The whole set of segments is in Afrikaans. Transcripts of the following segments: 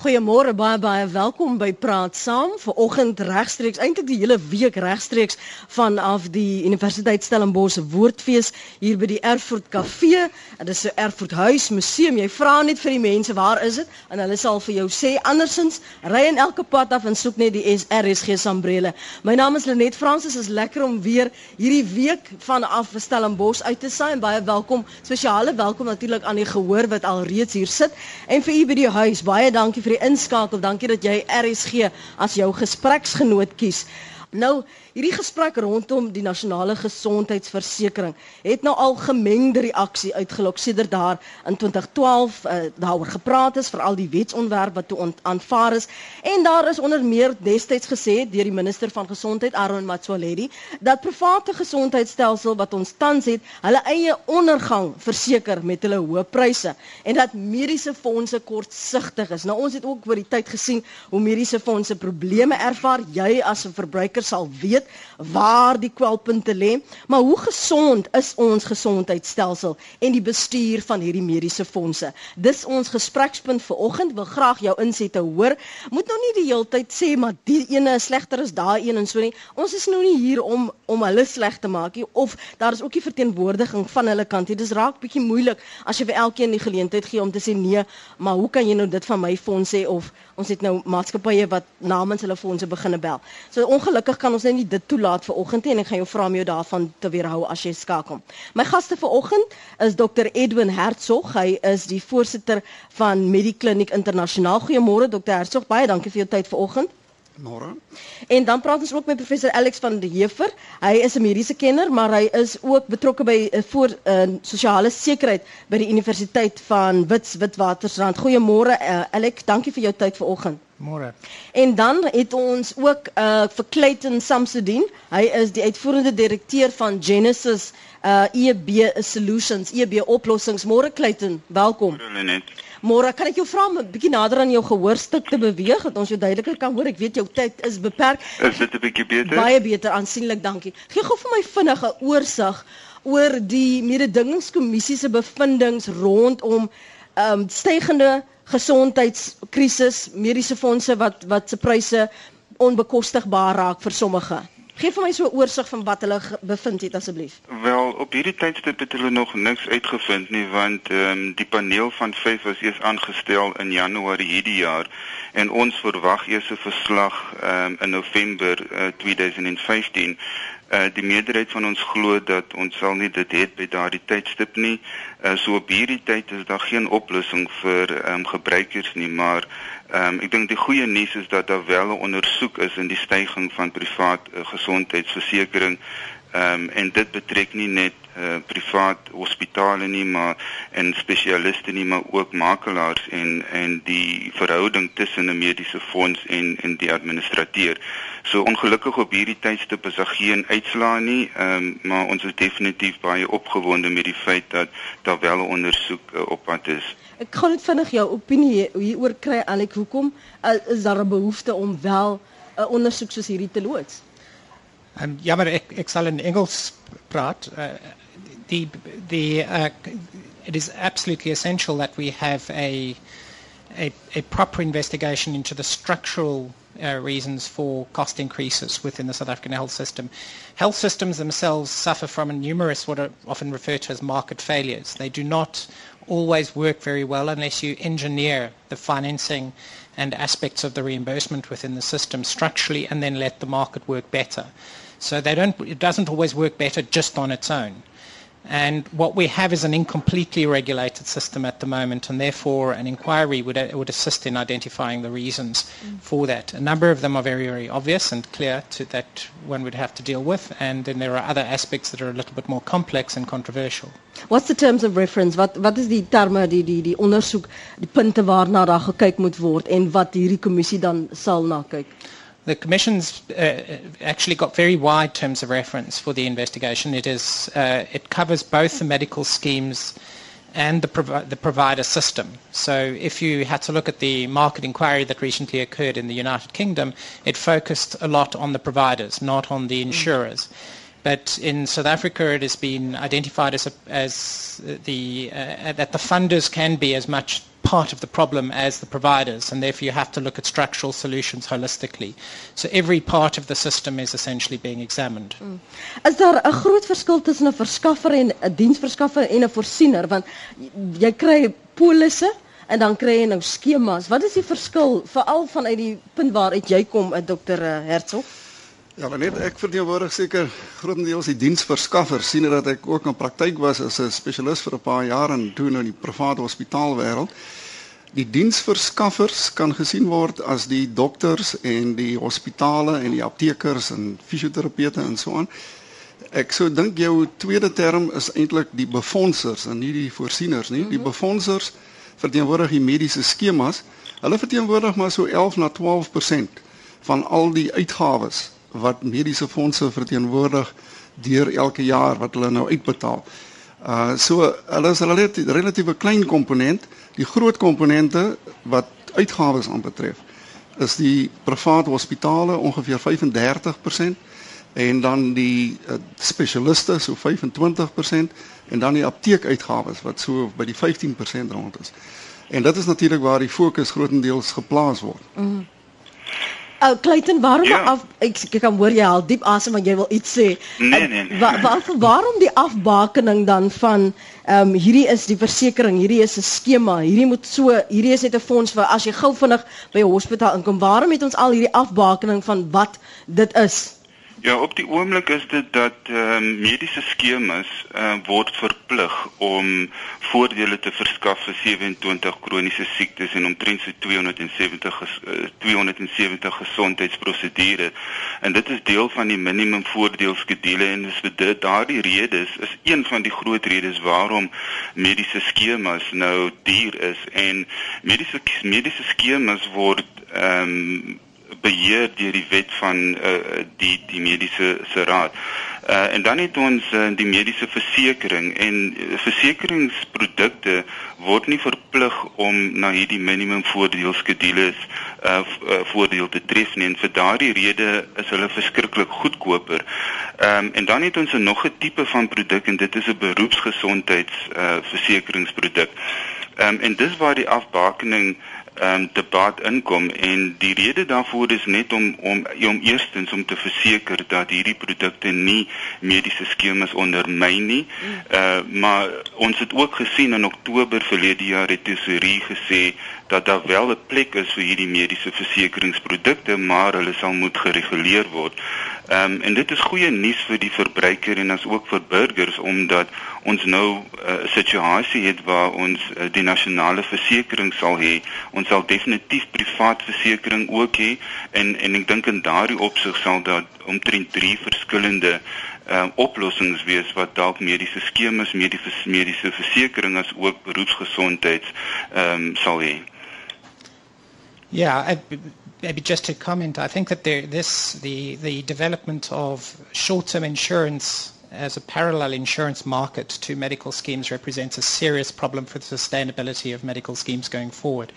Goeiemôre baie baie welkom by Praat Saam. Vanoggend regstreeks, eintlik die hele week regstreeks vanaf die Universiteit Stellenbosch Woordfees hier by die Erfurt Kafee. Dit is 'n Erfurt Huis Museum. Jy vra net vir die mense, "Waar is dit?" en hulle sal vir jou sê. Andersins, ry in elke pad af en soek net die SRSG Sambrele. My naam is Lenet Fransis. Is lekker om weer hierdie week vanaf Stellenbosch uit te saai en baie welkom. Spesiale welkom natuurlik aan die gehoor wat al reeds hier sit en vir u by die huis. Baie dankie vir die inskakel. Dankie dat jy RSG as jou gespreksgenoot kies. Nou, hierdie gesprek rondom die nasionale gesondheidsversekering het nou al gemengde reaksie uitgelok sedert daar in 2012 uh, eh, daaroor gepraat is vir al die wetsontwerp wat toe aanvaar is en daar is onder meer destyds gesê deur die minister van gesondheid Aaron Motsoaledi dat private gesondheidstelsel wat ons tans het, hulle eie ondergang verseker met hulle hoë pryse en dat mediese fondse kortsigtig is. Nou ons het ook oor die tyd gesien hoe mediese fondse probleme ervaar. Jy as 'n verbruiker sal weet waar die kwelpunte lê, maar hoe gesond is ons gesondheidstelsel en die bestuur van hierdie mediese fondse? Dis ons gesprekspunt vir oggend. Wil graag jou insette hoor. Moet nou nie die hele tyd sê maar die ene is slegter as daai een en so nie. Ons is nou nie hier om om hulle sleg te maak nie of daar is ook nie verteenwoordiging van hulle kant nie. Dis raak bietjie moeilik as jy vir elkeen die geleentheid gee om te sê nee, maar hoe kan jy nou dit van my fonds sê of ons het nou maatskappye wat namens hulle fondse begine bel. So ongelukkig kan ons net nie dit toelaat vir oggend en ek gaan jou vra om jou daarvan te weerhou as jy skakel. My gaste vir oggend is Dr Edwin Hertzog. Hy is die voorsitter van Medikliniek Internasionaal. Goeiemôre Dr Hertzog. Baie dankie vir jou tyd vir oggend. Môre. En dan praat ons ook met professor Alex van der Heever. Hy is 'n mediese kenner, maar hy is ook betrokke by uh, voor uh, sosiale sekerheid by die Universiteit van Wits Witwatersrand. Goeiemôre uh, Alex, dankie vir jou tyd vanoggend. Môre. En dan het ons ook uh vir Clayton Samsudin. Hy is die uitvoerende direkteur van Genesis uh EB Solutions, EB Oplossings. Môre Clayton, welkom. Môre net. Môre, kan ek jou vra om 'n bietjie nader aan jou gehoorstuk te beweeg dat ons jou duideliker kan hoor? Ek weet jou tyd is beperk. Is dit 'n bietjie beter? Baie beter, aansienlik, dankie. Gee gou vir my vinnige oorsig oor die mededingingskommissie se bevindinge rondom ehm um, stygende gesondheidskrisis, mediese fondse wat wat se pryse onbekostigbaar raak vir sommige. Geef vir my so 'n oorsig van wat hulle bevind het asseblief. Wel, op hierdie tydstip het hulle nog niks uitgevind nie want ehm um, die paneel van 5 was eers aangestel in Januarie hierdie jaar en ons verwag eers 'n verslag ehm um, in November uh, eh, 2015. Uh, die meerderheid van ons glo dat ons sal nie dit het by daardie tydstip nie. Uh, so op hierdie tyd is daar geen oplossing vir ehm um, gebruikers nie, maar Ehm um, ek dink die goeie nuus is dat daar wel 'n ondersoek is in die stygings van privaat uh, gesondheidsversekering. Ehm um, en dit betrek nie net uh, privaat hospitale nie, maar en spesialiste nie, maar ook makelaars en en die verhouding tussen 'n mediese fonds en en die administrateur. So ongelukkig op hierdie tydstip is daar geen uitslae nie, ehm um, maar ons is definitief baie opgewonde met die feit dat daar wel 'n ondersoek uh, op pad is. Ek kan net vinnig jou opinie hieroor kry Alek hoekom uh, is daar 'n behoefte om wel 'n uh, ondersoek soos hierdie te loods? Um, ja ek ek sal in Engels praat. Uh, the the uh, it is absolutely essential that we have a a, a proper investigation into the structural uh, reasons for cost increases within the South African health system. Health systems themselves suffer from a numerous what are often referred to as market failures. They do not always work very well unless you engineer the financing and aspects of the reimbursement within the system structurally and then let the market work better. So they don't, it doesn't always work better just on its own. And what we have is an incompletely regulated system at the moment, and therefore an inquiry would, would assist in identifying the reasons mm. for that. A number of them are very, very obvious and clear to, that one would have to deal with, and then there are other aspects that are a little bit more complex and controversial. What's the terms of reference? Wat wat is die terme die die die ondersoek, die punte waarna daar gekyk moet word en wat hierdie kommissie dan sal na kyk? The Commission's uh, actually got very wide terms of reference for the investigation. It, is, uh, it covers both the medical schemes and the, provi- the provider system. So if you had to look at the market inquiry that recently occurred in the United Kingdom, it focused a lot on the providers, not on the insurers. Mm. But in South Africa, it has been identified as, a, as the, uh, that the funders can be as much part of the problem as the providers, and therefore you have to look at structural solutions holistically. So every part of the system is essentially being examined. Mm. Is daar 'n groot verskil tussen 'n verskaffer en 'n diensverskaffer en 'n voorsiener? Want jy kry polisse en dan kry jy nou skemas. Wat is die verskil veral vanuit die punt waaruit jy kom, eh, Dr. Eh, Hertzog? Ja, maar net ek verteenwoordig seker grootendeels die diensverskaffer sien dat ek ook in praktyk was as 'n spesialis vir 'n paar jaar en toe nou in die private hospitaalwêreld. Die diensverskaffers kan gesien word as die dokters en die hospitale en die aptekers en fisioterapeute en so aan. Ek sou dink jou tweede term is eintlik die befondsers en nie die voorsieners nie. Die mhm. befondsers verteenwoordig die mediese skemas. Hulle verteenwoordig maar so 11 na 12% van al die uitgawes wat mediese fondse verteenwoordig deur elke jaar wat hulle nou uitbetaal. Uh so hulle is 'n relatief, relatiewe klein komponent. Die groot komponente wat uitgawes aanbetref is die private hospitale ongeveer 35% en dan die uh, spesialiste so 25% en dan die apteekuitgawes wat so by die 15% rond is. En dit is natuurlik waar die fokus grootendeels geplaas word. Mm. Ou uh, Clayton, waarom ja. af ek, ek kan hoor jy haal diep asem want jy wil iets sê. Nee, nee. nee. Wa, wa, waarom die afbakening dan van ehm um, hierdie is die versekerings, hierdie is 'n skema, hierdie moet so, hierdie is net 'n fonds vir as jy gou vinnig by 'n hospitaal inkom. Waarom het ons al hierdie afbakening van wat dit is? Ja, op die oomblik is dit dat ehm uh, mediese skemas uh, word verplig om voordele te verskaf vir 27 kroniese siektes en omtrent so 270 uh, 270 gesondheidsprosedures. En dit is deel van die minimum voordeelskedule en dis vir dit daardie redes is een van die groot redes waarom mediese skemas nou duur is en mediese mediese skemas word ehm um, beheer deur die wet van uh, die die mediese se raad. Uh, en dan het ons uh, die mediese versekering en uh, versekeringsprodukte word nie verplig om na hierdie minimum voordeelskedules uh, uh, voordeel te tref nie en vir daardie rede is hulle verskriklik goedkoper. Ehm um, en dan het ons 'n nog 'n tipe van produk en dit is 'n beroepsgesondheids uh. Ehm um, en dis waar die afbakening um, debat inkom en die rede daarvoor is net om om om eerstens om te verseker dat hierdie produkte nie mediese skemas ondermyn nie. Uh maar ons het ook gesien in Oktober verlede jaar het tesorie gesê dat daar wel 'n plek is vir hierdie mediese versekeringsprodukte, maar hulle sal moet gereguleer word. Ehm um, en dit is goeie nuus vir die verbruiker en as ook vir burgers omdat ons nou eh, 'n uh, situasie het waar ons uh, die nasionale versekering sal hê. Ons sal definitief privaat versekering ook hê en en ek dink in daardie opsig sal daar omtrent drie verskillende ehm uh, oplossings wees wat dalk mediese skemas, mediese mediese versekerings as ook beroepsgesondheids ehm um, sal hê. Yeah, maybe just to comment, I think that there, this the the development of short-term insurance as a parallel insurance market to medical schemes represents a serious problem for the sustainability of medical schemes going forward.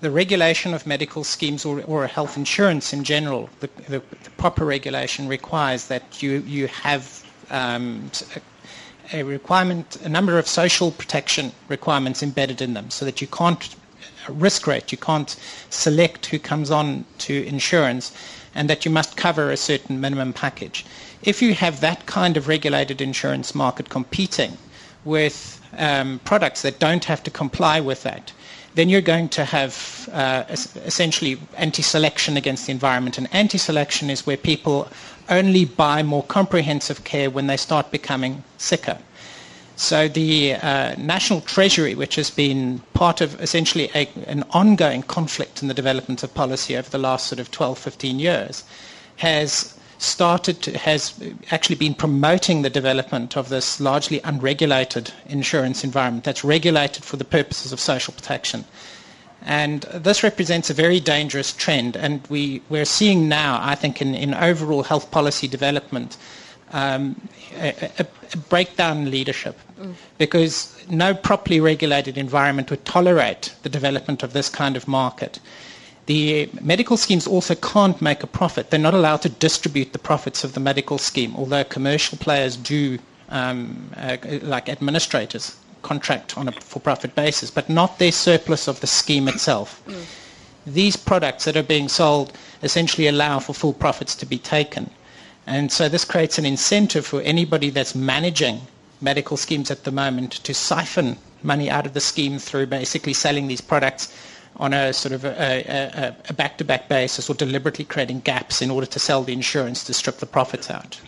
The regulation of medical schemes or, or health insurance in general, the, the, the, proper regulation requires that you, you have um, a, a requirement, a number of social protection requirements embedded in them so that you can't risk rate. You can't select who comes on to insurance and that you must cover a certain minimum package. If you have that kind of regulated insurance market competing with um, products that don't have to comply with that, then you're going to have uh, essentially anti-selection against the environment. And anti-selection is where people only buy more comprehensive care when they start becoming sicker. So the uh, National Treasury, which has been part of essentially a, an ongoing conflict in the development of policy over the last sort of 12, 15 years, has started to, has actually been promoting the development of this largely unregulated insurance environment that's regulated for the purposes of social protection. And this represents a very dangerous trend. And we, we're seeing now, I think, in, in overall health policy development, um, a, a, a breakdown in leadership mm. because no properly regulated environment would tolerate the development of this kind of market. The medical schemes also can't make a profit. They're not allowed to distribute the profits of the medical scheme, although commercial players do, um, uh, like administrators contract on a for-profit basis, but not their surplus of the scheme itself. Mm. These products that are being sold essentially allow for full profits to be taken. And so this creates an incentive for anybody that's managing medical schemes at the moment to siphon money out of the scheme through basically selling these products on a sort of a, a, a back-to-back basis or deliberately creating gaps in order to sell the insurance to strip the profits out.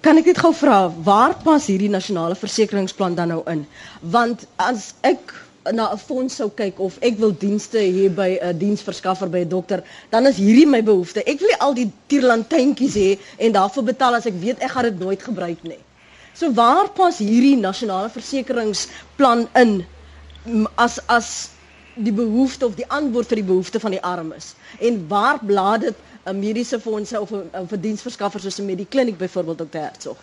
Kan ek net gou vra waar pas hierdie nasionale versekeringsplan dan nou in? Want as ek na 'n fonds sou kyk of ek wil dienste hê by 'n diensverskaffer by 'n dokter, dan is hierdie my behoefte. Ek wil nie al die tierlantjies hê en daarvoor betaal as ek weet ek gaan dit nooit gebruik nie. So waar pas hierdie nasionale versekeringsplan in as as die behoefte of die antwoord vir die behoefte van die armes? En waar blaad dit 'n mediese fondse of 'n vir diensverskaffer soos 'n Medikliniek byvoorbeeld Dr. Hertzog?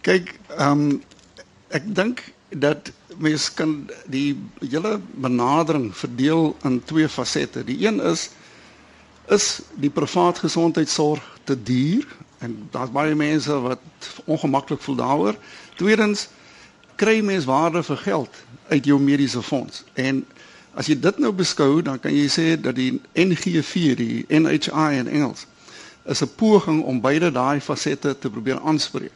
Kyk, ehm um, ek dink dat mens kan die hele benadering verdeel in twee fasette. Die een is is die privaat gesondheidsorg te duur en daar's baie mense wat ongemaklik voel daaroor. Tweedens kry mens waarde vir geld uit jou mediese fonds. En as jy dit nou beskou, dan kan jy sê dat die NG4, die NHI in Engels, is 'n poging om beide daai fasette te probeer aanspreek.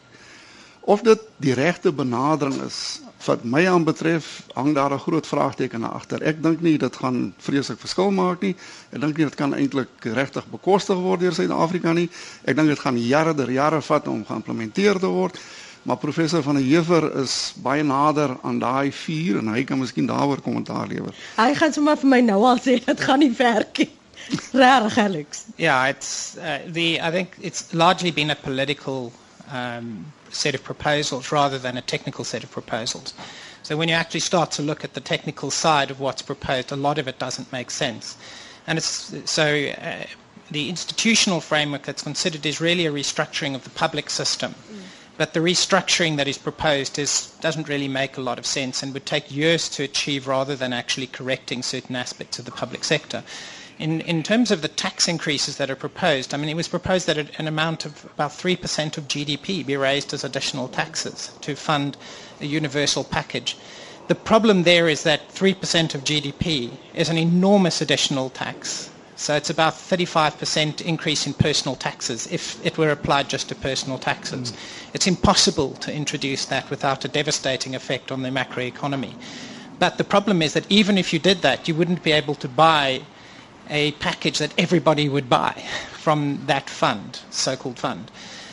Of dit die regte benadering is wat my aanbetref hang daar 'n groot vraagteken agter. Ek dink nie dit gaan vreeslik verskil maak nie. Ek dink nie dit kan eintlik regtig bekostig word deur Suid-Afrika nie. Ek dink dit gaan jare der jare vat om geïmplementeer te word. Maar professor van der Heever is baie nader aan daai vuur en hy kan miskien daaroor kommentaar lewer. Hy gaan sommer vir my nou al sê dit gaan nie werk nie. Regtig Alex. Yeah, it's uh, the I think it's largely been a political um set of proposals rather than a technical set of proposals. So when you actually start to look at the technical side of what's proposed, a lot of it doesn't make sense. And it's, so uh, the institutional framework that's considered is really a restructuring of the public system. Mm. But the restructuring that is proposed is, doesn't really make a lot of sense and would take years to achieve rather than actually correcting certain aspects of the public sector. In, in terms of the tax increases that are proposed, I mean, it was proposed that an amount of about 3% of GDP be raised as additional taxes to fund a universal package. The problem there is that 3% of GDP is an enormous additional tax. So it's about 35% increase in personal taxes if it were applied just to personal taxes. Mm. It's impossible to introduce that without a devastating effect on the macroeconomy. But the problem is that even if you did that, you wouldn't be able to buy a package that everybody would buy from that fund, so-called fund.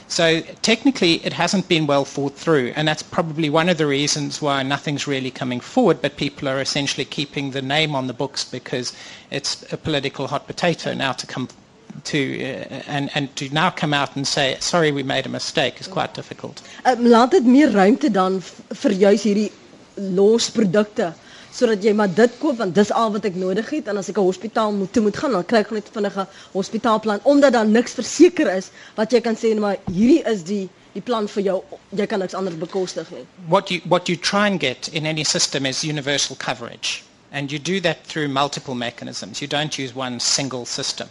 So technically, it hasn't been well thought through, and that's probably one of the reasons why nothing's really coming forward, but people are essentially keeping the name on the books because it's a political hot potato now to come to uh, and and to now come out and say sorry we made a mistake is quite difficult. Um, laat dit meer ruimte dan vir juis hierdie losprodukte sodat jy maar dit koop want dis al wat ek nodig het en as ek 'n hospitaal moet toe moet gaan dan kry ek net vinnige hospitaalplan omdat daar niks verseker is wat jy kan sê maar hierdie is die die plan vir jou jy kan niks anders bekostig nie. What you what you try and get in any system is universal coverage and you do that through multiple mechanisms. You don't use one single system.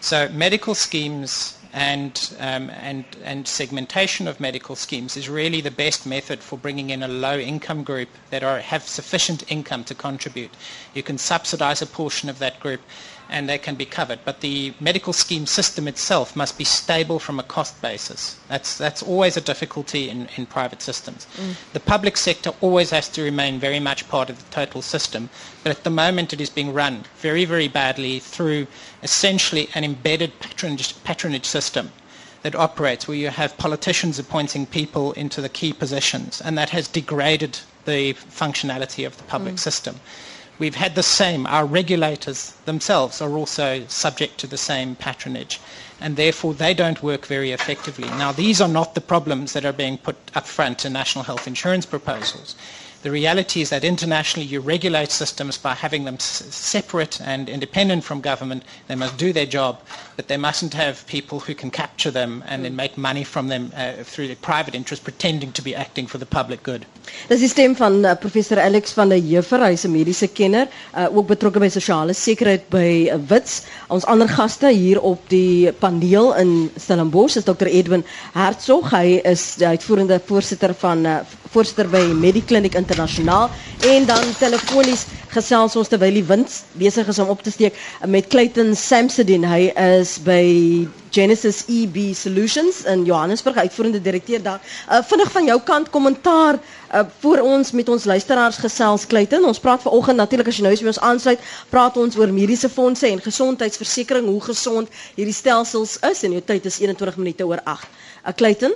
So medical schemes and, um, and, and segmentation of medical schemes is really the best method for bringing in a low income group that are, have sufficient income to contribute. You can subsidize a portion of that group and they can be covered. But the medical scheme system itself must be stable from a cost basis. That's, that's always a difficulty in, in private systems. Mm. The public sector always has to remain very much part of the total system, but at the moment it is being run very, very badly through essentially an embedded patronage, patronage system that operates where you have politicians appointing people into the key positions, and that has degraded the functionality of the public mm. system. We've had the same. Our regulators themselves are also subject to the same patronage, and therefore they don't work very effectively. Now, these are not the problems that are being put up front in national health insurance proposals. The reality is that internationally you regulate systems by having them separate and independent from government. They must do their job, but they mustn't have people who can capture them and then make money from them uh, through their private interest, pretending to be acting for the public good. Dis die stem van uh, professor Alex van der Heever, hy's 'n mediese kenner, uh, ook betrokke by sosiale sekerheid by uh, Wits. Ons ander gaste hier op die paneel in Stellenbosch is Dr Edwin Hertzog. Hy is die uitvoerende voorsitter van uh, voorsitter by Mediclinic in internasionaal en dan telefonies gesels ons terwyl die wind besig is om op te steek met Clayton Samsudin. Hy is by Genesis EB Solutions in Johannesburg, uitvoerende direkteur daar. Uh, vinnig van jou kant kommentaar uh, voor ons met ons luisteraars gesels Clayton. Ons praat vanoggend natuurlik as jy nou eens by ons aansluit, praat ons oor mediese fondse en gesondheidsversekering, hoe gesond hierdie stelsels is en jou tyd is 21 minute oor 8. Uh, Clayton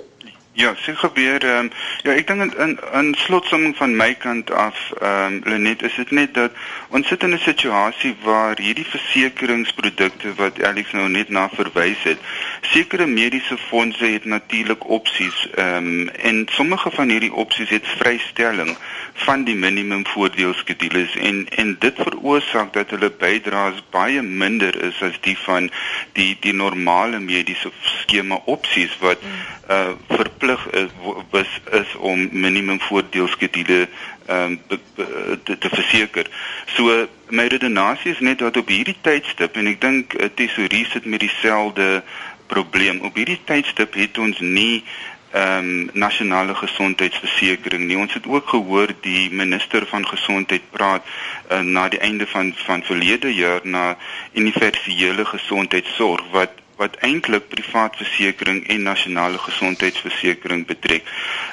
Ja, sien gebeur ehm um, ja, ek dink in in, in slotsomming van my kant af ehm um, Lenet is dit net dat ons sit in 'n situasie waar hierdie versekeringsprodukte wat Alex nou net na verwys het, sekere mediese fondse het natuurlik opsies ehm um, en sommige van hierdie opsies het vrystelling van die minimum voordeelskedules en en dit veroorsaak dat hulle bydraes baie minder is as die van die die normale mediese skema opsies wat uh verplig is was is om minimum voordeelskedule ehm um, te, te verseker. So my redenasie is net dat op hierdie tydstip en ek dink 'n tesourier sit met dieselfde probleem. Op hierdie tydstip het ons nie ehm um, nasionale gesondheidsversekering nie. Ons het ook gehoor die minister van gesondheid praat uh, na die einde van van verlede jaar na universele gesondheidsorg wat wat eintlik privaat versekerings en nasionale gesondheidsversekering betrek.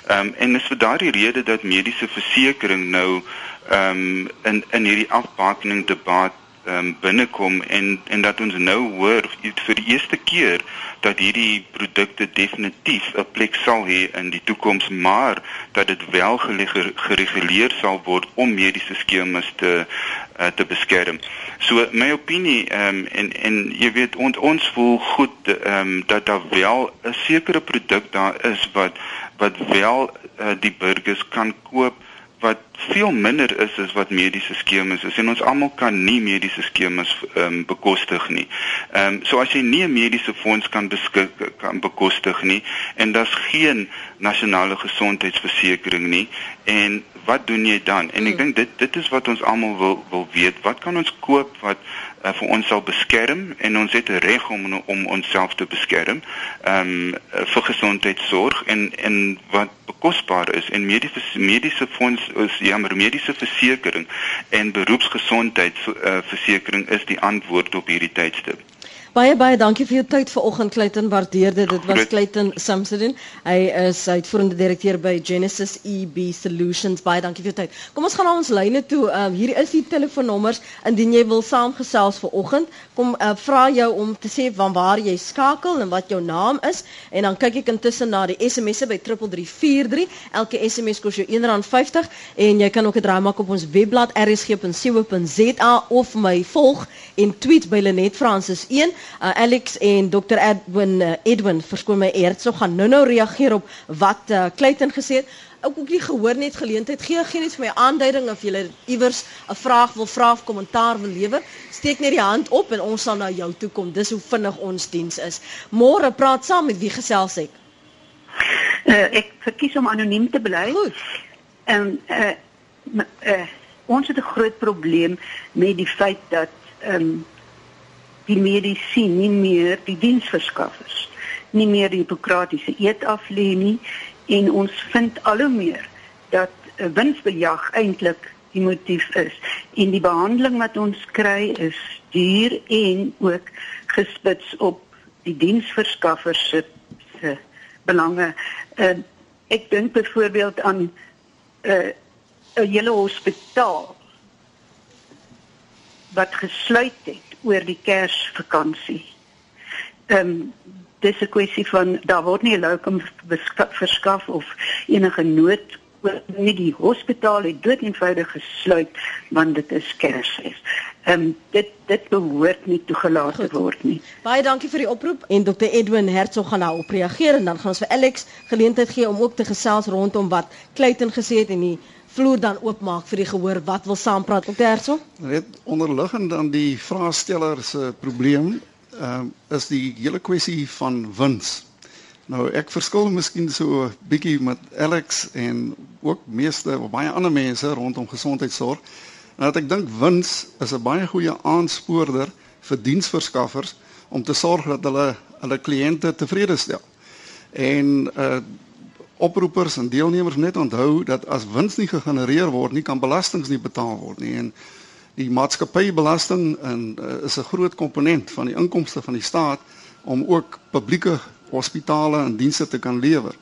Ehm um, en is vir daardie rede dat mediese versekerings nou ehm um, in in hierdie afbakening debat ehm um, binnekom en en dat ons nou hoor vir die eerste keer dat hierdie produkte definitief 'n plek sal hê in die toekoms, maar dat dit wel gereguleer sal word om mediese skemas te uh, te beskerm. So my opinie ehm um, en en jy weet ons ons voel goed ehm um, dat daar wel 'n sekere produk daar is wat wat wel uh, die burgers kan koop wat veel minder is as wat mediese skemas is en ons almal kan nie mediese skemas ehm um, bekostig nie. Ehm um, so as jy nie 'n mediese fonds kan beskik kan bekostig nie en daar's geen nasionale gesondheidsversekering nie en wat doen jy dan? En ek hmm. dink dit dit is wat ons almal wil wil weet. Wat kan ons koop wat uh, vir ons sal beskerm en ons het 'n reg om om onsself te beskerm. Ehm um, vir gesondheidsorg en en wat bekosbaar is en mediese mediese fonds is jammer mediese versekerings en beroepsgesondheidsversekering uh, is die antwoord op hierdie tydstip. Baie baie dankie vir jou tyd vanoggend Clayton. Waardeer dit. Dit was Clayton Samsudin. Hy is uitvoerende direkteur by Genesis EB Solutions. Baie dankie vir jou tyd. Kom ons gaan na ons lyne toe. Ehm uh, hier is die telefoonnommers indien jy wil saamgesels vanoggend. Kom uh, vra jou om te sê van waar jy skakel en wat jou naam is en dan kyk ek intussen na die SMS'e by 3343. Elke SMS kos jou R1.50 en jy kan ook 'n draai maak op ons webblad rsg.co.za of my volg en tweet by Lenet Francis 1 uh, Alex en Dr Edwin uh, Edwin verskoon my eers so gaan nou-nou reageer op wat uh, Clayton gesê het. Ook ook nie gehoor net geleentheid. Gee gee net vir my aanduiding of jy iewers 'n vraag wil vra of kommentaar wil lewer. Steek net die hand op en ons sal na jou toe kom. Dis hoe vinnig ons diens is. Môre praat saam met wie gesels ek? Uh, ek verkies om anoniem te bly. Goed. En um, uh, uh, ons het 'n groot probleem met die feit dat um, die mediese nie meer die diensverskaffers nie meer die hipokratiese eed aflê nie. En ons vind al hoe meer dat winsbejag eintlik die motief is. En die behandeling wat ons kry is duur en ook gespits op die diensverskaffers se se belange. Uh, ek dink byvoorbeeld aan uh, 'n hele hospitaal wat gesluit het oor die Kersvakansie. Ehm um, dis 'n kwessie van daar word nie 'n lokum verskaf of enige nood nie die hospitaal het dood eenvoudig gesluit want dit is Kersfees. Ehm um, dit dit behoort nie toegelaat te word nie. Baie dankie vir die oproep en Dr Edwin Hertzog gaan daarop reageer en dan gaan ons vir Alex geleentheid gee om ook te gesels rondom wat Clayton gesê het en die vloer dan oopmaak vir die gehoor wat wil saampraat op Terso? Net onderliggend aan die vraesteller se probleem ehm uh, is die hele kwessie van wins. Nou ek verskil miskien so 'n bietjie met Alex en ook meeste of baie ander mense rondom gesondheidsorg. Dat ek dink wins is 'n baie goeie aanspoorder vir diensverskaffers om te sorg dat hulle hulle kliënte tevrede stel. En uh oproepers en deelnemers net onthou dat as wins nie gegenereer word nie, kan belastings nie betaal word nie en die maatskappybelasting en uh, is 'n groot komponent van die inkomste van die staat om ook publieke hospitale en dienste te kan lewer.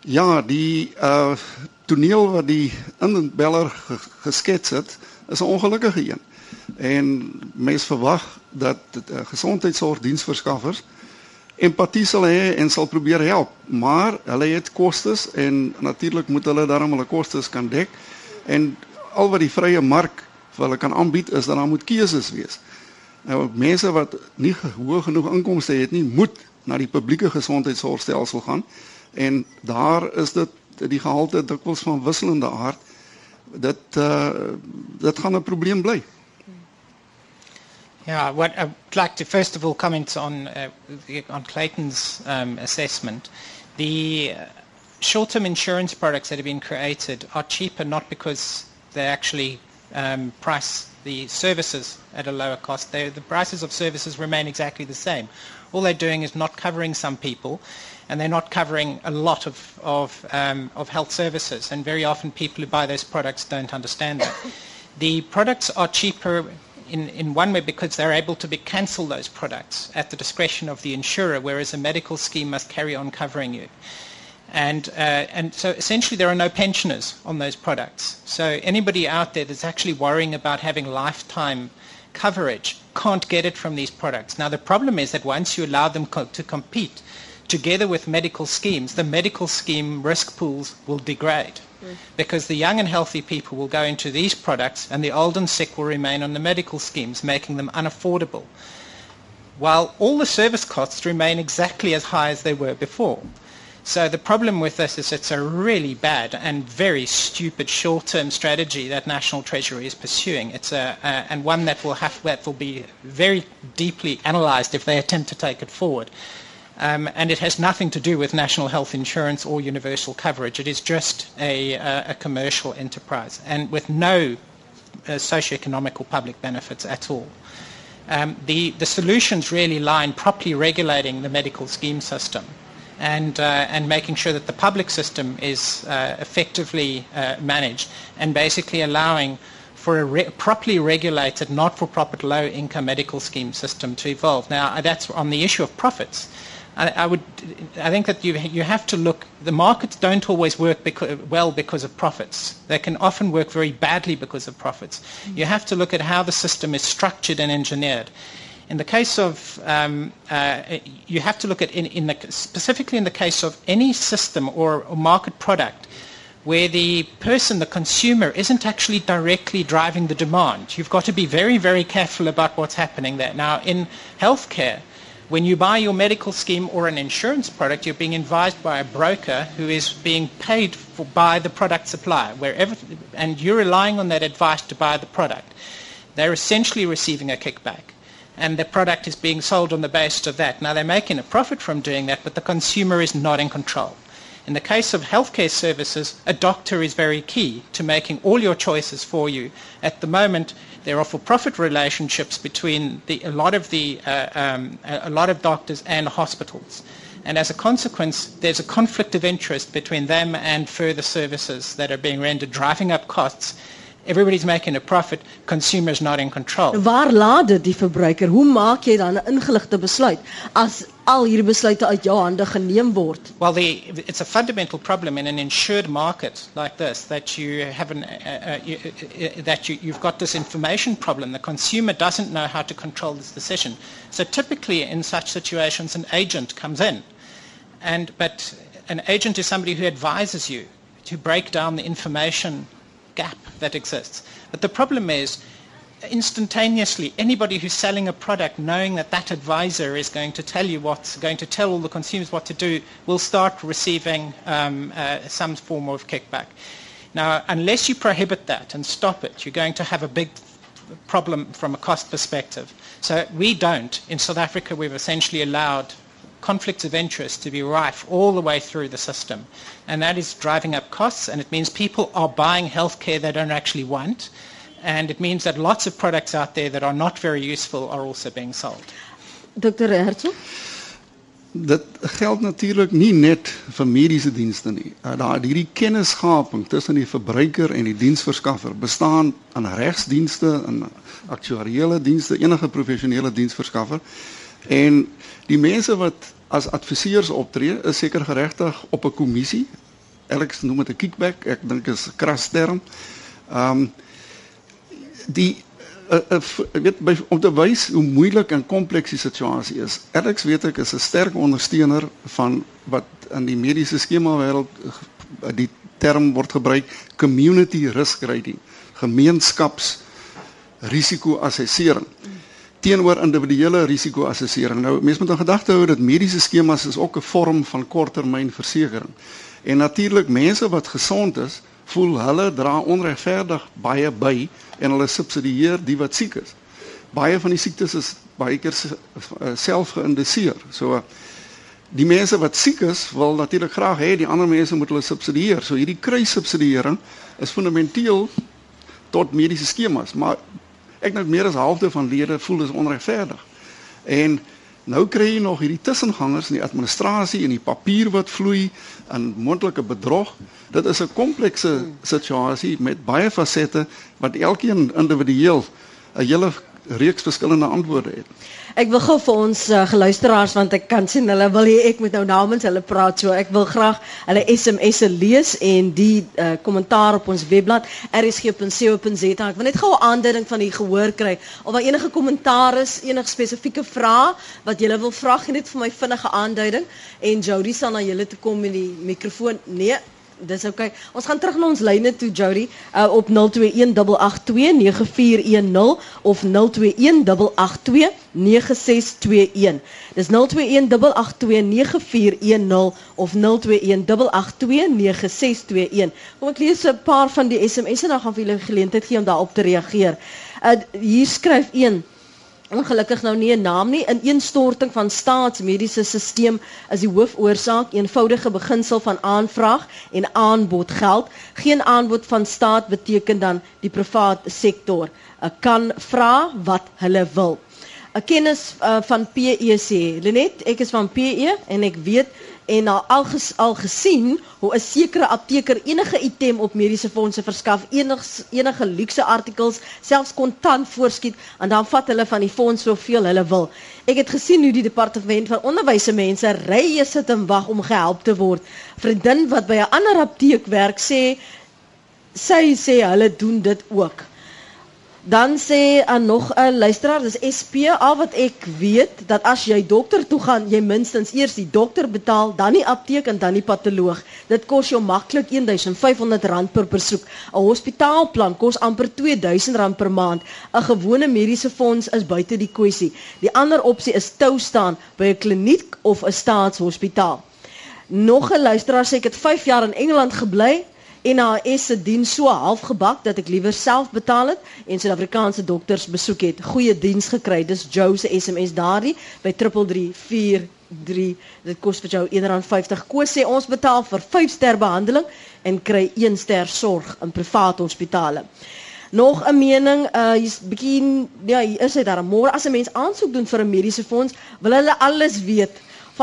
Ja, die uh toneel wat die inbeller geskets het, is 'n ongelukkige een. En mense verwag dat uh, gesondheidsorgdiensverskaffers empatie sal hê en sal probeer help, maar hulle het kostes en natuurlik moet hulle daarom hulle kostes kan dek en al wat die vrye mark vir hulle kan aanbied is dat daar moet keuses wees. Nou mense wat nie hoë genoeg inkomste het nie, moet na die publieke gesondheidsorgstelsel gaan en daar is dit die gehalte dikwels van wisselende aard. Dit uh dit gaan 'n probleem bly. Yeah, what I'd like to first of all comment on uh, on Clayton's um, assessment. The short-term insurance products that have been created are cheaper not because they actually um, price the services at a lower cost. They're, the prices of services remain exactly the same. All they're doing is not covering some people, and they're not covering a lot of, of, um, of health services. And very often people who buy those products don't understand that. the products are cheaper in, in one way because they're able to be cancel those products at the discretion of the insurer, whereas a medical scheme must carry on covering you. And, uh, and so essentially there are no pensioners on those products. So anybody out there that's actually worrying about having lifetime coverage can't get it from these products. Now the problem is that once you allow them co- to compete together with medical schemes, the medical scheme risk pools will degrade because the young and healthy people will go into these products and the old and sick will remain on the medical schemes, making them unaffordable. While all the service costs remain exactly as high as they were before. So the problem with this is it's a really bad and very stupid short-term strategy that National Treasury is pursuing. It's a, uh, and one that will have that will be very deeply analysed if they attempt to take it forward. Um, and it has nothing to do with national health insurance or universal coverage. It is just a, uh, a commercial enterprise and with no uh, socioeconomic or public benefits at all. Um, the, the solutions really lie in properly regulating the medical scheme system and, uh, and making sure that the public system is uh, effectively uh, managed and basically allowing for a re- properly regulated, not-for-profit, low-income medical scheme system to evolve. Now, that's on the issue of profits. I, I would, I think that you you have to look. The markets don't always work because, well because of profits. They can often work very badly because of profits. Mm-hmm. You have to look at how the system is structured and engineered. In the case of, um, uh, you have to look at, in, in the, specifically in the case of any system or, or market product where the person, the consumer, isn't actually directly driving the demand. You've got to be very, very careful about what's happening there. Now, in healthcare, when you buy your medical scheme or an insurance product, you're being advised by a broker who is being paid for, by the product supplier, and you're relying on that advice to buy the product. They're essentially receiving a kickback and the product is being sold on the basis of that. Now, they're making a profit from doing that, but the consumer is not in control. In the case of healthcare services, a doctor is very key to making all your choices for you. At the moment, there are for-profit relationships between the, a lot of the uh, um, a lot of doctors and hospitals, and as a consequence, there's a conflict of interest between them and further services that are being rendered, driving up costs everybody's making a profit, consumers not in control. Waar laat die verbruiker? Hoe maak jy dan 'n ingeligte besluit as al hierdie besluite uit jou hande geneem word? Well, the, it's a fundamental problem in an insured market like this that you have an, uh, uh, you, uh, that you, you've got this information problem. The consumer doesn't know how to control this decision. So typically in such situations, an agent comes in, and but an agent is somebody who advises you to break down the information gap that exists. But the problem is, instantaneously, anybody who's selling a product knowing that that advisor is going to tell you what's going to tell all the consumers what to do will start receiving um, uh, some form of kickback. Now, unless you prohibit that and stop it, you're going to have a big problem from a cost perspective. So we don't. In South Africa, we've essentially allowed conflicts of interest to be rife all the way through the system. And that is driving up costs, and it means people are buying healthcare they don't actually want. And it means that lots of products out there that are not very useful are also being sold. Dr. Herzog? dit geld natuurlik nie net vir mediese dienste nie. Daar hierdie kennisgaping tussen die verbruiker en die diensverskaffer bestaan aan regsdienste en aktuariële dienste, enige professionele diensverskaffer. En die mense wat as adviseurs optree, is seker geregtig op 'n kommissie. Alex noem dit 'n kickback, ek dink is 'n kras term. Ehm um, die uh, uh, weet by om te wys hoe moeilik en kompleks die situasie is. Alex weet ek is 'n sterk ondersteuner van wat in die mediese skema wêreld uh, die term word gebruik community risk rating, gemeenskaps risikoassessering teenoor individuele risikoassessering. Nou mense moet in gedagte hou dat mediese skemas is ook 'n vorm van korttermynversekering. En natuurlik mense wat gesond is, voel hulle dra onregverdig baie by en hulle subsidieer die wat siek is. Baie van die siektes is baie keer eh, self geïndiseer. So die mense wat siek is, wil natuurlik graag hê die ander mense moet hulle subsidieer. So hierdie kruissubsidiering is fundamenteel tot mediese skemas, maar ek dink meer as halfte van lede voel dis onregverdig. En Nou kry jy nog hierdie tussengangers in die administrasie en die papier wat vloei en mondelike bedrog. Dit is 'n komplekse situasie met baie fasette wat elkeen individueel 'n hele reeks verskillende antwoorde het. Ek wil gou vir ons uh, geluisteraars want ek kan sien hulle wil hê ek moet nou namens hulle praat so ek wil graag hulle SMS'e lees en die uh, kommentaar op ons webblad rsg.co.za ek wil net gou 'n aanduiding van die gehoor kry. Of daar enige kommentaar is enige spesifieke vrae wat jy wil vra gee net vir my vinnige aanduiding. En Jody sal na julle toe kom met die mikrofoon. Nee dis oké. Okay. Ons gaan terug na ons lyne toe Jody uh, op 0218829410 of 0218829621. Dis 0218829410 of 0218829621. Kom ek lees 'n paar van die SMS'e dan gaan vir julle geleentheid gee om daarop te reageer. Uh, hier skryf een ongelukkig nou nie 'n naam nie. In ineenstorting van staatsmediese stelsel is die hoofoorsaak eenvoudige beginsel van aanvraag en aanbod geld geen aanbod van staat beteken dan die private sektor uh, kan vra wat hulle wil. 'n kennis uh, van PEC Lenet ek is van PE en ek weet en al al, ges, al gesien hoe 'n sekere apteker enige item op mediese fondse verskaf, enige enige luukse artikels, selfs kontant voorskiet en dan vat hulle van die fonds soveel hulle wil. Ek het gesien hoe die departement van onderwys se mense rye sit en wag om gehelp te word. Vriendin wat by 'n ander apteek werk sê sy sê hulle doen dit ook. Dan sê aan nog 'n luisteraar, dis SP, al wat ek weet dat as jy dokter toe gaan, jy minstens eers die dokter betaal, dan die apteek en dan die patoloog. Dit kos jou maklik R1500 per besoek. 'n Hospitaalplan kos amper R2000 per maand. 'n Gewone mediese fonds is buite die kwessie. Die ander opsie is tou staan by 'n kliniek of 'n staatshospitaal. Nog 'n luisteraar sê ek het 5 jaar in Engeland gebly NHS se diens so halfgebak dat ek liewer self betaal het en Suid-Afrikaanse dokters besoek het. Goeie diens gekry. Dis Joe se SMS daardie by 3343. Dit kos vir jou R1.50. Koos sê ons betaal vir 5 ster behandeling en kry 1 ster sorg in private hospitale. Nog 'n mening, uh hier's bietjie ja, hier is hy daar. Môre as 'n mens aansoek doen vir 'n mediese fonds, wil hulle alles weet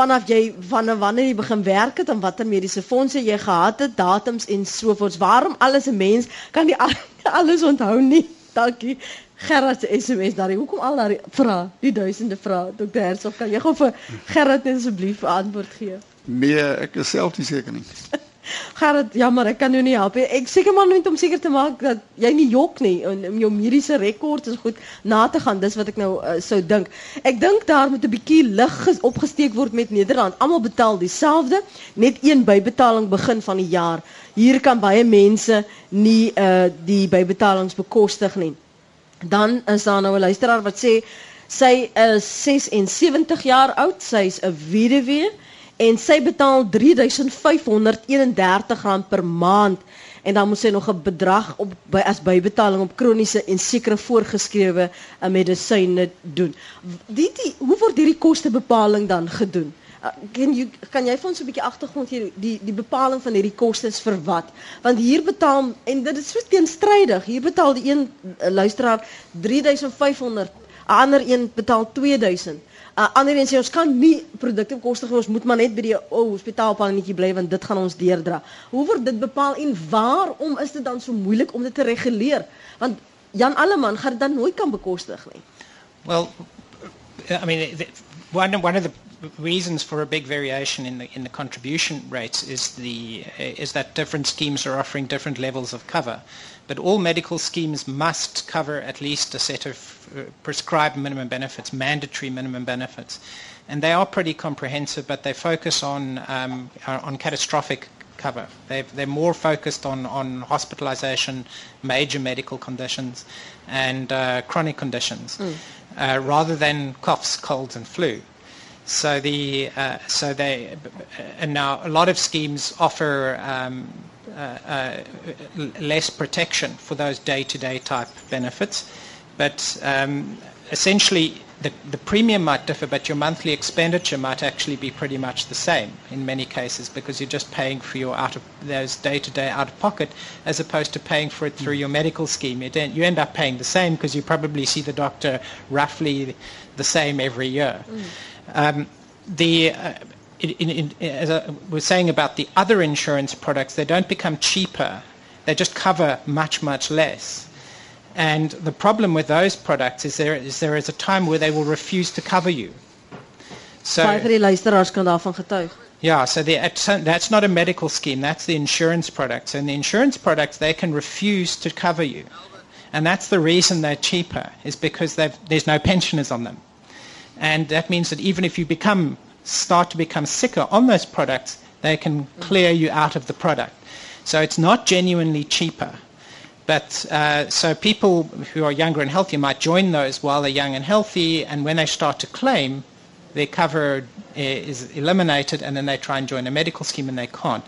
vanaf jy van wanneer jy begin werk het en watter mediese fondse jy gehad het, datums en so voort. Waarom alles 'n mens kan die alles onthou nie? Dankie. Gerard se SMS daar. Hoekom al daai vrae? Die duisende vrae. Dr. Hertzog, kan jy gou vir Gerard asseblief antwoord gee? Nee, ek is self nie seker nie. Gerard, jammer, ek kan jou nie help nie. Ek seker maar net om seker te maak dat jy nie jok nie en om jou mediese rekord is goed na te gaan. Dis wat ek nou uh, sou dink. Ek dink daar moet 'n bietjie lig opgesteek word met Nederland. Almal betaal dieselfde, net een bybetaling begin van die jaar. Hier kan baie mense nie uh die bybetalings bekostig nie. Dan is daar nou 'n luisteraar wat sê sy is 76 jaar oud, sy's 'n weduwee en sy betaal R3531 per maand en dan moet sy nog 'n bedrag op by as bybetaling op kroniese en sekere voorgeskrewe uh, medisyne doen. Die, die hoe word hierdie kostebepaling dan gedoen? Uh, kan jy kan jy vir ons 'n bietjie agtergrond gee die die bepaling van hierdie kostes vir wat? Want hier betaal en dit is so teenstrydig. Hier betaal die een uh, luisteraar 3500 ander een betaal 2000. Uh, ander een sê ons kan nie produkte bekostig ons moet maar net by die ou oh, hospitaalpannetjie bly want dit gaan ons deurdra. Hoe word dit bepaal en waarom is dit dan so moeilik om dit te reguleer? Want Jan Alleman gaan dit dan nooit kan bekostig nie. Well, I mean, one one of the reasons for a big variation in the in the contribution rates is the is that different schemes are offering different levels of cover, but all medical schemes must cover at least a set of uh, prescribed minimum benefits, mandatory minimum benefits, and they are pretty comprehensive, but they focus on um, on catastrophic cover. they they're more focused on, on hospitalization, major medical conditions, and uh, chronic conditions, mm. uh, rather than coughs, colds, and flu. So the uh, so they and now a lot of schemes offer um, uh, uh, less protection for those day-to-day type benefits, but um, essentially the, the premium might differ, but your monthly expenditure might actually be pretty much the same in many cases because you're just paying for your out of those day-to-day out-of-pocket as opposed to paying for it through your medical scheme. You, you end up paying the same because you probably see the doctor roughly the same every year. Mm. Um, the uh, in, in, as I was saying about the other insurance products, they don't become cheaper. They just cover much, much less. And the problem with those products is there is there is a time where they will refuse to cover you. So Yeah, so the, that's not a medical scheme. That's the insurance products. And the insurance products, they can refuse to cover you. And that's the reason they're cheaper, is because there's no pensioners on them. And that means that even if you become start to become sicker on those products, they can clear you out of the product. So it's not genuinely cheaper. But uh, so people who are younger and healthier might join those while they're young and healthy, and when they start to claim, their cover is eliminated, and then they try and join a medical scheme and they can't.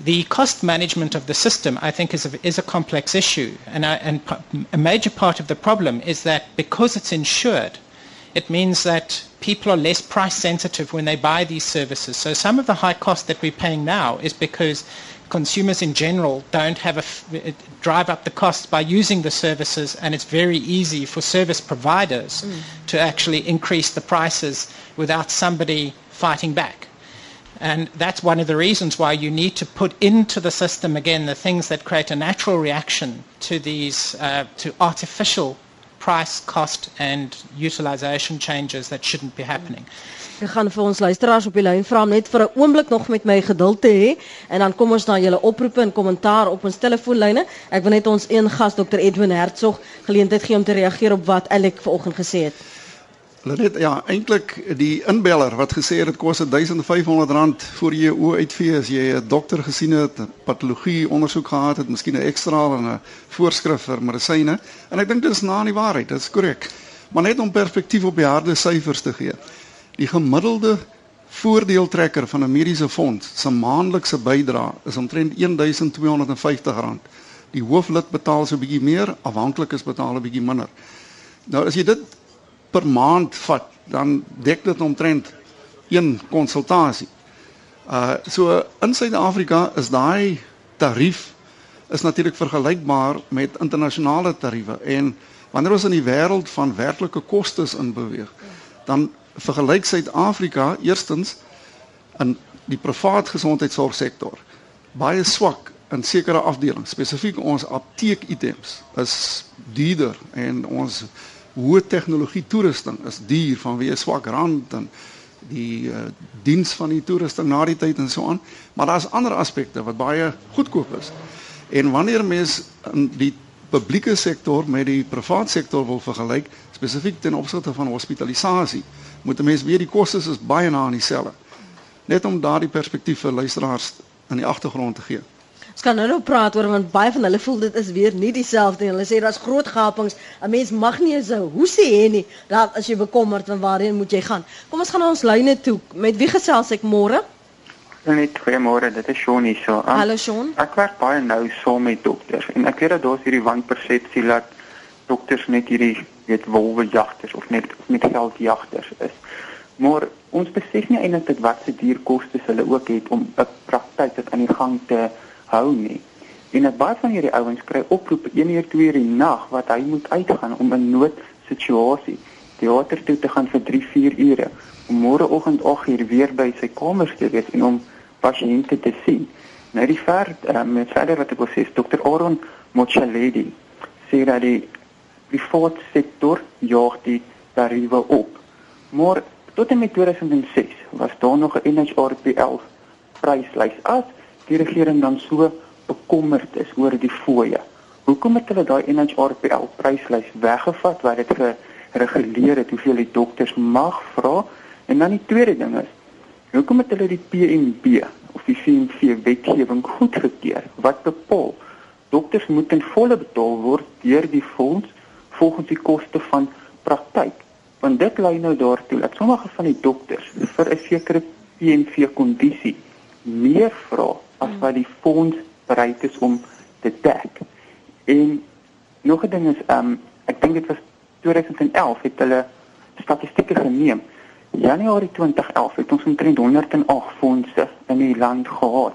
The cost management of the system, I think, is a, is a complex issue, and, I, and a major part of the problem is that because it's insured, it means that people are less price sensitive when they buy these services. So some of the high cost that we're paying now is because consumers in general don't have a drive up the costs by using the services and it's very easy for service providers mm. to actually increase the prices without somebody fighting back. And that's one of the reasons why you need to put into the system again the things that create a natural reaction to these uh, to artificial price, cost and utilization changes that shouldn't be happening. Ek gaan vir ons luisteraars op die lyn vra om net vir 'n oomblik nog met my geduld te hê en dan kom ons na julle oproepe en kommentaar op ons telefoonlyne. Ek wil net ons een gas Dr Edwin Hertzog geleentheid gee om te reageer op wat Alec vanoggend gesê het. Net ja, eintlik die inbeller wat gesê het dit kos 1500 rand vir jy oë uitvee as jy 'n dokter gesien het, patologie ondersoek gehad het, miskien 'n ekstra en 'n voorskrif vir medisyne. En ek dink dit is na aan die waarheid, dit is korrek. Maar net om perspektief op die harde syfers te gee. Die gemiddelde voordeeltrekker van 'n mediese fonds se maandelikse bydrae is omtrent 1250 rand. Die hooflid betaal so 'n bietjie meer, afhanklikes betaal 'n bietjie minder. Nou as jy dit per maand vat, dan dek dit omtrent een konsultasie. Uh so in Suid-Afrika is daai tarief is natuurlik vergelykbaar met internasionale tariewe en wanneer ons in die wêreld van werklike kostes in beweeg, dan vergelyk Suid-Afrika eerstens in die privaat gesondheidsorgsektor baie swak in sekere afdelings, spesifiek ons apteekitems is duurder en ons hoë tegnologie toerusting is duur vanweë swak rand en die uh, diens van die toerusting na die tyd en so aan. Maar daar's ander aspekte wat baie goedkoop is. En wanneer mens in die publieke sektor met die private sektor wil vergelyk, spesifiek ten opsigte van hospitalisasie, moet 'n mens weet die kostes is baie na aan dieselfde. Net om daardie perspektief vir luisteraars in die agtergrond te gee. Ons kan nou nou praat oor want baie van hulle voel dit is weer nie dieselfde nie. Hulle sê daar's groot gapings. 'n Mens mag nie so hoe sê jy nie dat as jy bekommerd van waarheen moet jy gaan. Kom ons gaan na ons lyne toe. Met wie gesels ek môre? Net goeiemôre, dit is Shaun hier so. Um, Hallo Shaun. Ek werk baie nou saam met dokters en ek weet dat daar's hierdie wanpersepsie dat dokters net hierdie weet wolwejagters of net met geldjagters is. Maar ons besef nie eintlik wat se duur kostes hulle ook het om 'n praktyk dit aan die gang te hou nie. En baie van hierdie ouens kry oproepe 1 uur 2 uur die nag wat hy moet uitgaan om 'n situasie teater toe te gaan vir 3, 4 ure om môreoggend 8uur weer by sy kamer te wees en om pasiënte te sien. Nou die ver met verder wat ek wil sê, Dr. Aaron Mochaledi sê dat die private sektor jaag die tariewe op. Maar tot en met 2006 was daar nog 'n NHRPL pryslys as die regering dan so bekommerd is oor die fooie. Hoekom het hulle daai NHRPL pryslys weggevat waar dit gereguleer het hoeveel die dokters mag vra? En dan die tweede ding is, hoekom het hulle die PMB of die CMV wetgewing goedgekeur wat bepaal dokters moet in volle betaal word deur die fonds volgens die koste van praktyk? Want dit lei nou daartoe dat sommige van die dokters vir 'n sekere PMV kondisie meer vra as wat die fonds bereid is om te dek. En nog 'n ding is, um, ek dink dit was 2011 het hulle statistieke geneem. Januarie 2011 het ons omtrent 108 fondse in die land gehad.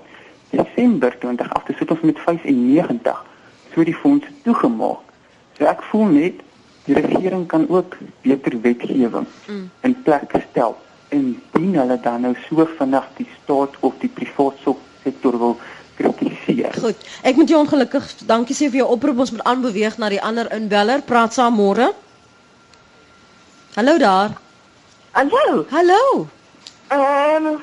Desember 2018 het ons met 95 so die fondse toegemaak. So ek voel net die regering kan ook beter wetgewing mm. in plek stel indien hulle dan nou so vinnig die staat of die private sektor wil kritiseer. Goed. Ek moet jou ongelukkig dankie sê vir jou oproep. Ons moet aanbeweeg na die ander inbeller. Praat saam môre. Hallo daar. Hallo. Hallo. Ehm um,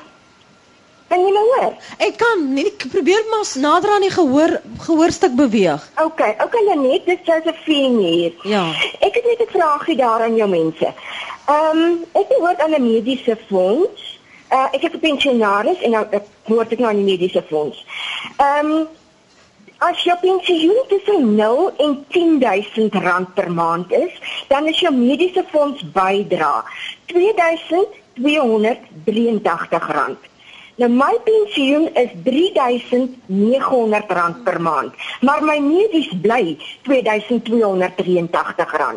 Kan jy my hoor? Ek kan nie ek probeer maar nader aan die gehoor gehoorstuk beweeg. OK, OK Lenet, dit is Josephine hier. Ja. Ek het net 'n vraagie daar aan jou mense. Ehm um, ek behoort aan 'n mediese fonds. Uh, ek is 'n pensionaris en nou ek behoort ek nou aan die mediese fonds. Ehm um, as jou pensioen tussen 0 en 10000 rand per maand is, dan is jou mediese fonds bydra 2283 rand. Nou my pensioen is R3900 per maand, maar my medies bly R2283.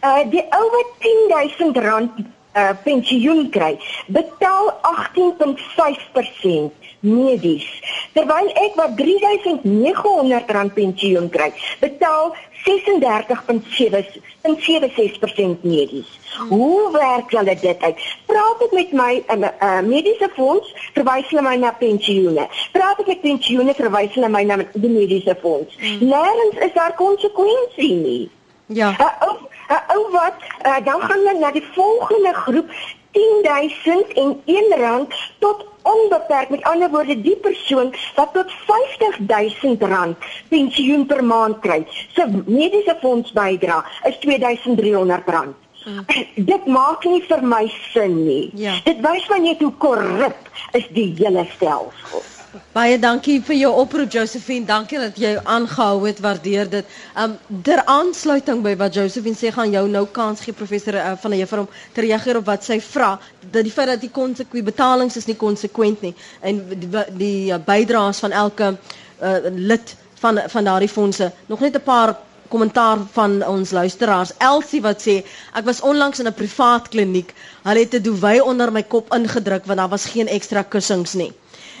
Uh die ou wat R10000 uh pensioen kry, betaal 18.5% medies. Terwyl ek wat R3900 pensioen kry, betaal 36.76% medies. Hoe werk hulle dit uit? Praat ek met my uh, uh, mediese fonds, verwys hulle my na pensioene. Praat ek met pensioene, verwys hulle my na die mediese fonds. Hmm. Nêrens is daar konsekwensie nie. Ja. Uh, ou uh, ou wat uh, dan gaan hulle na die volgende groep 10001 rand tot onbeperk met ander woorde die persoon wat tot 50000 rand pensioen per maand kry se mediese fonds bydra is 2300 rand hmm. dit maak nie vir my sin nie ja. dit wys my net hoe korrup is die hele stelsel Baie dankie vir jou oproep Josephine. Dankie dat jy aangehou het. Waardeer dit. Um ter aansluiting by wat Josephine sê, gaan jou nou kans gee professor uh, van die juffrou om te reageer op wat sy vra. Dat die feit dat die konsekwent betalings is nie konsekwent nie en die, die uh, bydraes van elke uh, lid van van daardie fondse. Nog net 'n paar kommentaar van ons luisteraars. Elsie wat sê ek was onlangs in 'n privaat kliniek. Hulle het 'n duvet onder my kop ingedruk want daar was geen ekstra kussings nie.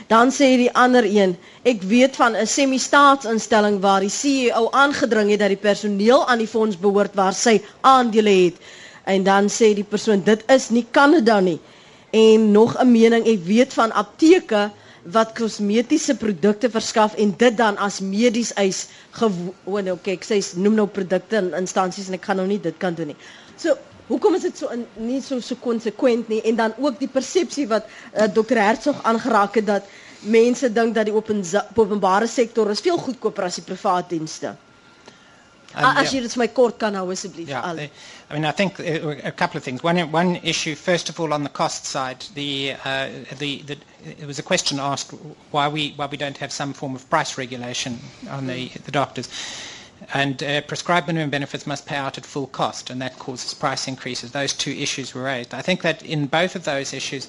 Dan sê die ander een, ek weet van 'n semi-staatsinstelling waar die CEO aangedring het dat die personeel aan die fonds behoort waar sy aandele het. En dan sê die persoon dit is nie Kanada nie. En nog 'n mening, ek weet van apteke wat kosmetiese produkte verskaf en dit dan as medies eis gewoon nou kyk sy noem nou produkte in instansies en ek gaan nou nie dit kan doen nie. So hoekom is dit so in, nie so so konsekwent nie en dan ook die persepsie wat uh, Dr Hertzog aangeraak het dat mense dink dat die open, openbare sektor is veel goedkoper as die private dienste. Um, as jy dit vir my kort kan hou asseblief yeah, al. I mean I think uh, a couple of things. One one issue first of all on the cost side, the uh, the the it was a question asked why we why we don't have some form of price regulation on the the doctors. And uh, prescribed minimum benefits must pay out at full cost, and that causes price increases. Those two issues were raised. I think that in both of those issues,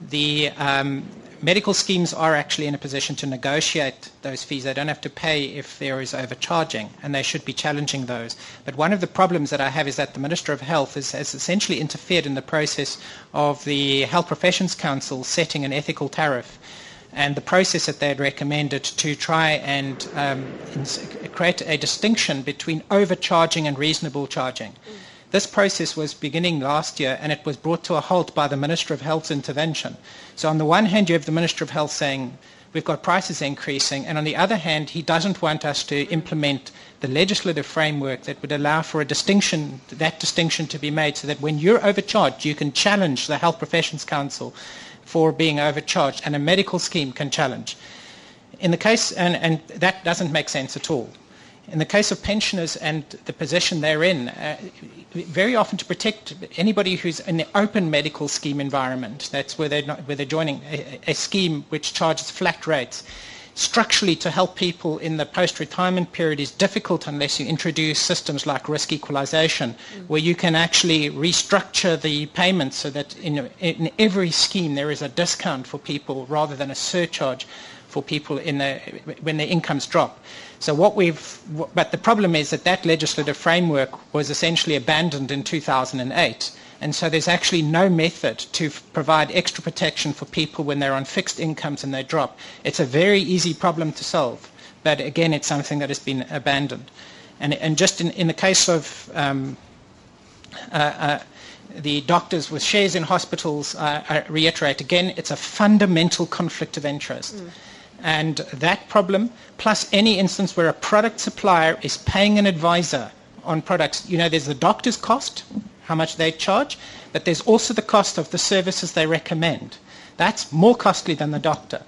the um, medical schemes are actually in a position to negotiate those fees. They don't have to pay if there is overcharging, and they should be challenging those. But one of the problems that I have is that the Minister of Health has, has essentially interfered in the process of the Health Professions Council setting an ethical tariff and the process that they had recommended to try and um, create a distinction between overcharging and reasonable charging. Mm. This process was beginning last year and it was brought to a halt by the Minister of Health's intervention. So on the one hand, you have the Minister of Health saying, we've got prices increasing, and on the other hand, he doesn't want us to implement the legislative framework that would allow for a distinction, that distinction to be made so that when you're overcharged, you can challenge the Health Professions Council for being overcharged, and a medical scheme can challenge. In the case, and, and that doesn't make sense at all. In the case of pensioners and the position they're in, uh, very often to protect anybody who's in the open medical scheme environment, that's where they're, not, where they're joining a, a scheme which charges flat rates, structurally to help people in the post-retirement period is difficult unless you introduce systems like risk equalization, mm. where you can actually restructure the payments so that in, in every scheme there is a discount for people rather than a surcharge for people in the, when their incomes drop. So what we've, but the problem is that that legislative framework was essentially abandoned in 2008. And so there's actually no method to provide extra protection for people when they're on fixed incomes and they drop. It's a very easy problem to solve, but again, it's something that has been abandoned. And, and just in, in the case of um, uh, uh, the doctors with shares in hospitals, uh, I reiterate again, it's a fundamental conflict of interest. Mm. And that problem, plus any instance where a product supplier is paying an advisor on products, you know, there's the doctor's cost, how much they charge, but there's also the cost of the services they recommend. That's more costly than the doctor.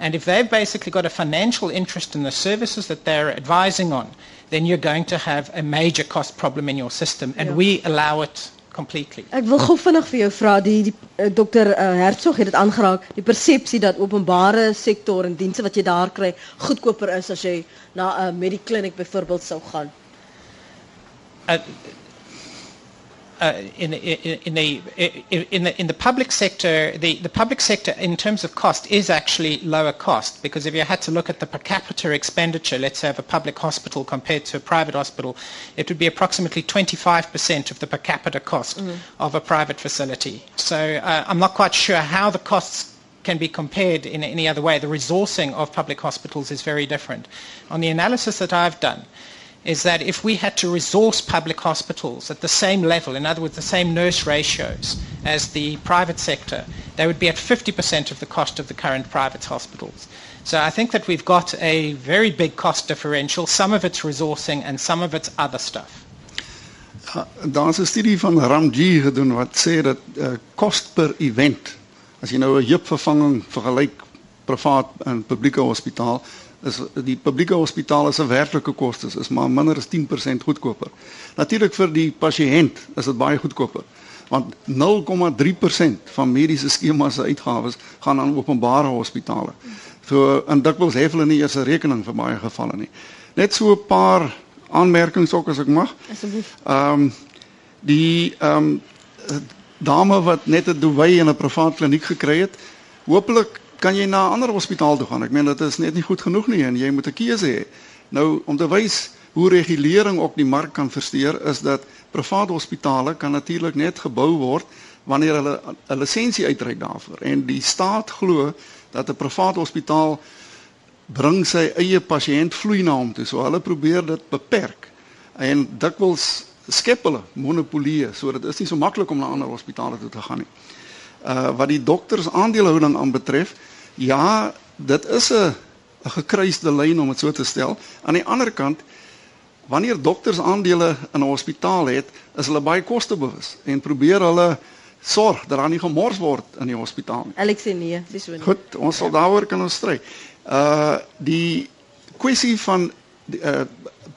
And if they've basically got a financial interest in the services that they're advising on, then you're going to have a major cost problem in your system. And yeah. we allow it completely. Ek wil gou vinnig vir jou vra die, die uh, dokter uh, Hertzog het dit aangeraak die persepsie dat openbare sektor en dienste wat jy daar kry goedkoper is as jy na 'n uh, medikliniek byvoorbeeld sou gaan. Uh, uh, in, in, in, the, in, the, in the public sector, the, the public sector in terms of cost is actually lower cost because if you had to look at the per capita expenditure, let's say of a public hospital compared to a private hospital, it would be approximately 25% of the per capita cost mm. of a private facility. So uh, I'm not quite sure how the costs can be compared in any other way. The resourcing of public hospitals is very different. On the analysis that I've done, is that if we had to resource public hospitals at the same level, in other words, the same nurse ratios as the private sector, they would be at 50% of the cost of the current private hospitals. So I think that we've got a very big cost differential. Some of it's resourcing and some of it's other stuff. Uh, daar's 'n studie van Ramji gedoen wat sê dat uh, kost per event as jy nou 'n heupvervanging vergelyk privaat en publieke hospitaal is die publieke hospitale se werklike kostes is maar minder as 10% goedkoper. Natuurlik vir die pasiënt is dit baie goedkoper want 0,3% van mediese skemas se uitgawes gaan aan openbare hospitale. So en dikwels hef hulle nie eers 'n rekening vir baie gevalle nie. Net so 'n paar aanmerkings ook as ek mag. Asseblief. Ehm um, die ehm um, dame wat net 'n duwy in 'n privaat kliniek gekry het, hopelik kan jy na 'n ander hospitaal toe gaan. Ek meen dit is net nie goed genoeg nie en jy moet 'n keuse hê. Nou om te wys hoe regulering op die mark kan versteur is dat private hospitale kan natuurlik net gebou word wanneer hulle 'n lisensie uitreik daarvoor. En die staat glo dat 'n private hospitaal bring sy eie pasiënt vloei na hom toe. So hulle probeer dit beperk. En dikwels skep hulle monopolie sodat dit is nie so maklik om na ander hospitale toe te gaan nie. Uh wat die dokters aandelehouding aanbetref, Ja, dit is 'n 'n gekruiste lyn om dit so te stel. Aan die ander kant, wanneer dokters aandele in 'n hospitaal het, is hulle baie kostebewus en probeer hulle sorg dat daar nie gemors word in die hospitaal nie. Alex sê nee, dis so nie. Goed, ons sal daaroor kan ons stry. Uh die kwessie van die uh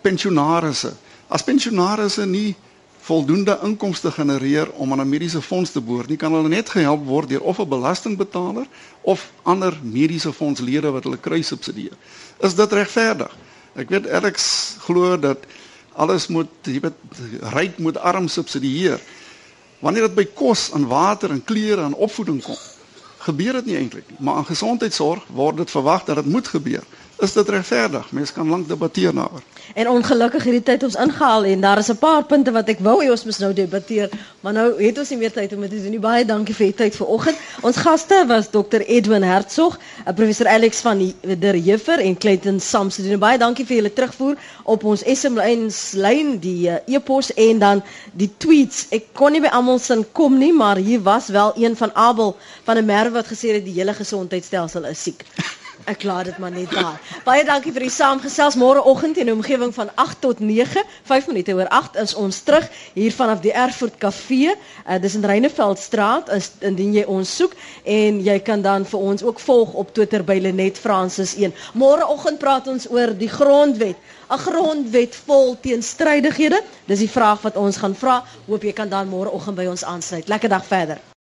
pensionaarsse. As pensionaarsse nie voldoende inkomste genereer om aan 'n mediese fonds te behoort nie, kan hulle net gehelp word deur of 'n belastingbetaler of ander mediese fondslede wat hulle kry subsidieer. Is dit regverdig? Ek weet Alex glo dat alles moet, jy weet, ryk moet arm subsidieer. Wanneer dit by kos en water en klere en opvoeding kom, gebeur dit nie eintlik nie, maar aan gesondheidsorg word dit verwag dat dit moet gebeur. Is dit regverdig? Mense kan lank debatteer daaroor. En ongelukkig hierdie tyd ons ingehaal en daar is 'n paar punte wat ek wou hê ons moet nou debatteer, maar nou het ons nie meer tyd om dit te doen nie. Baie dankie vir u tyd vanoggend. Ons gaste was Dr Edwin Hertzog, professor Alex van der Heever en Clayton Samson. En baie dankie vir julle terugvoer op ons SMS lyn, die uh, e-pos en dan die tweets. Ek kon nie by almal sin kom nie, maar hier was wel een van Abel van 'n merwe wat gesê het die hele gesondheidstelsel is siek. Ek laat dit maar net daar. Baie dankie vir die saamgesels môreoggend in 'n omgewing van 8 tot 9, 5 minute oor 8 is ons terug hier vanaf die Erfurt Kafee. Uh, dis in Reineveldstraat is indien jy ons soek en jy kan dan vir ons ook volg op Twitter by Lenet Francis 1. Môreoggend praat ons oor die grondwet. 'n Grondwet vol teenstrydighede. Dis die vraag wat ons gaan vra. Hoop jy kan dan môreoggend by ons aansluit. Lekker dag verder.